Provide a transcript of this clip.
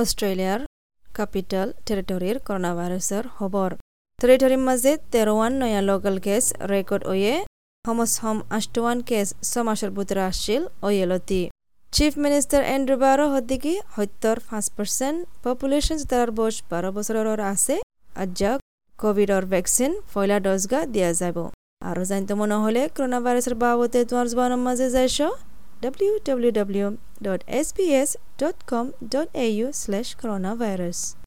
অষ্ট্ৰেলিয়াৰ capital টেৰিটৰীৰ corona ভাইৰাছৰ খবৰ। টেৰিটৰীৰ মাজে তেরোয়ান নয়া লোকাল কেস রেকর্ড ওয়ে সমসম আষ্টওয়ান কেস ছমাসের ভিতরে আসছিল ওয়েলতি চিফ মিনিষ্টাৰ এন্ড্ৰু বারো হদ্দিকি সত্তর পাঁচ পার্সেন্ট পপুলেশন তার বয়স বারো বছৰৰ আছে আজ্জাক কোভিডৰ ভ্যাকসিন পয়লা ডজগা দিয়া যাব। আৰু জানিত মনে হলে করোনা ভাইরাসের বাবদে তোমার জবানের মাঝে যাইছ। www.sbs.com.au slash www.sbs.com.au/coronavirus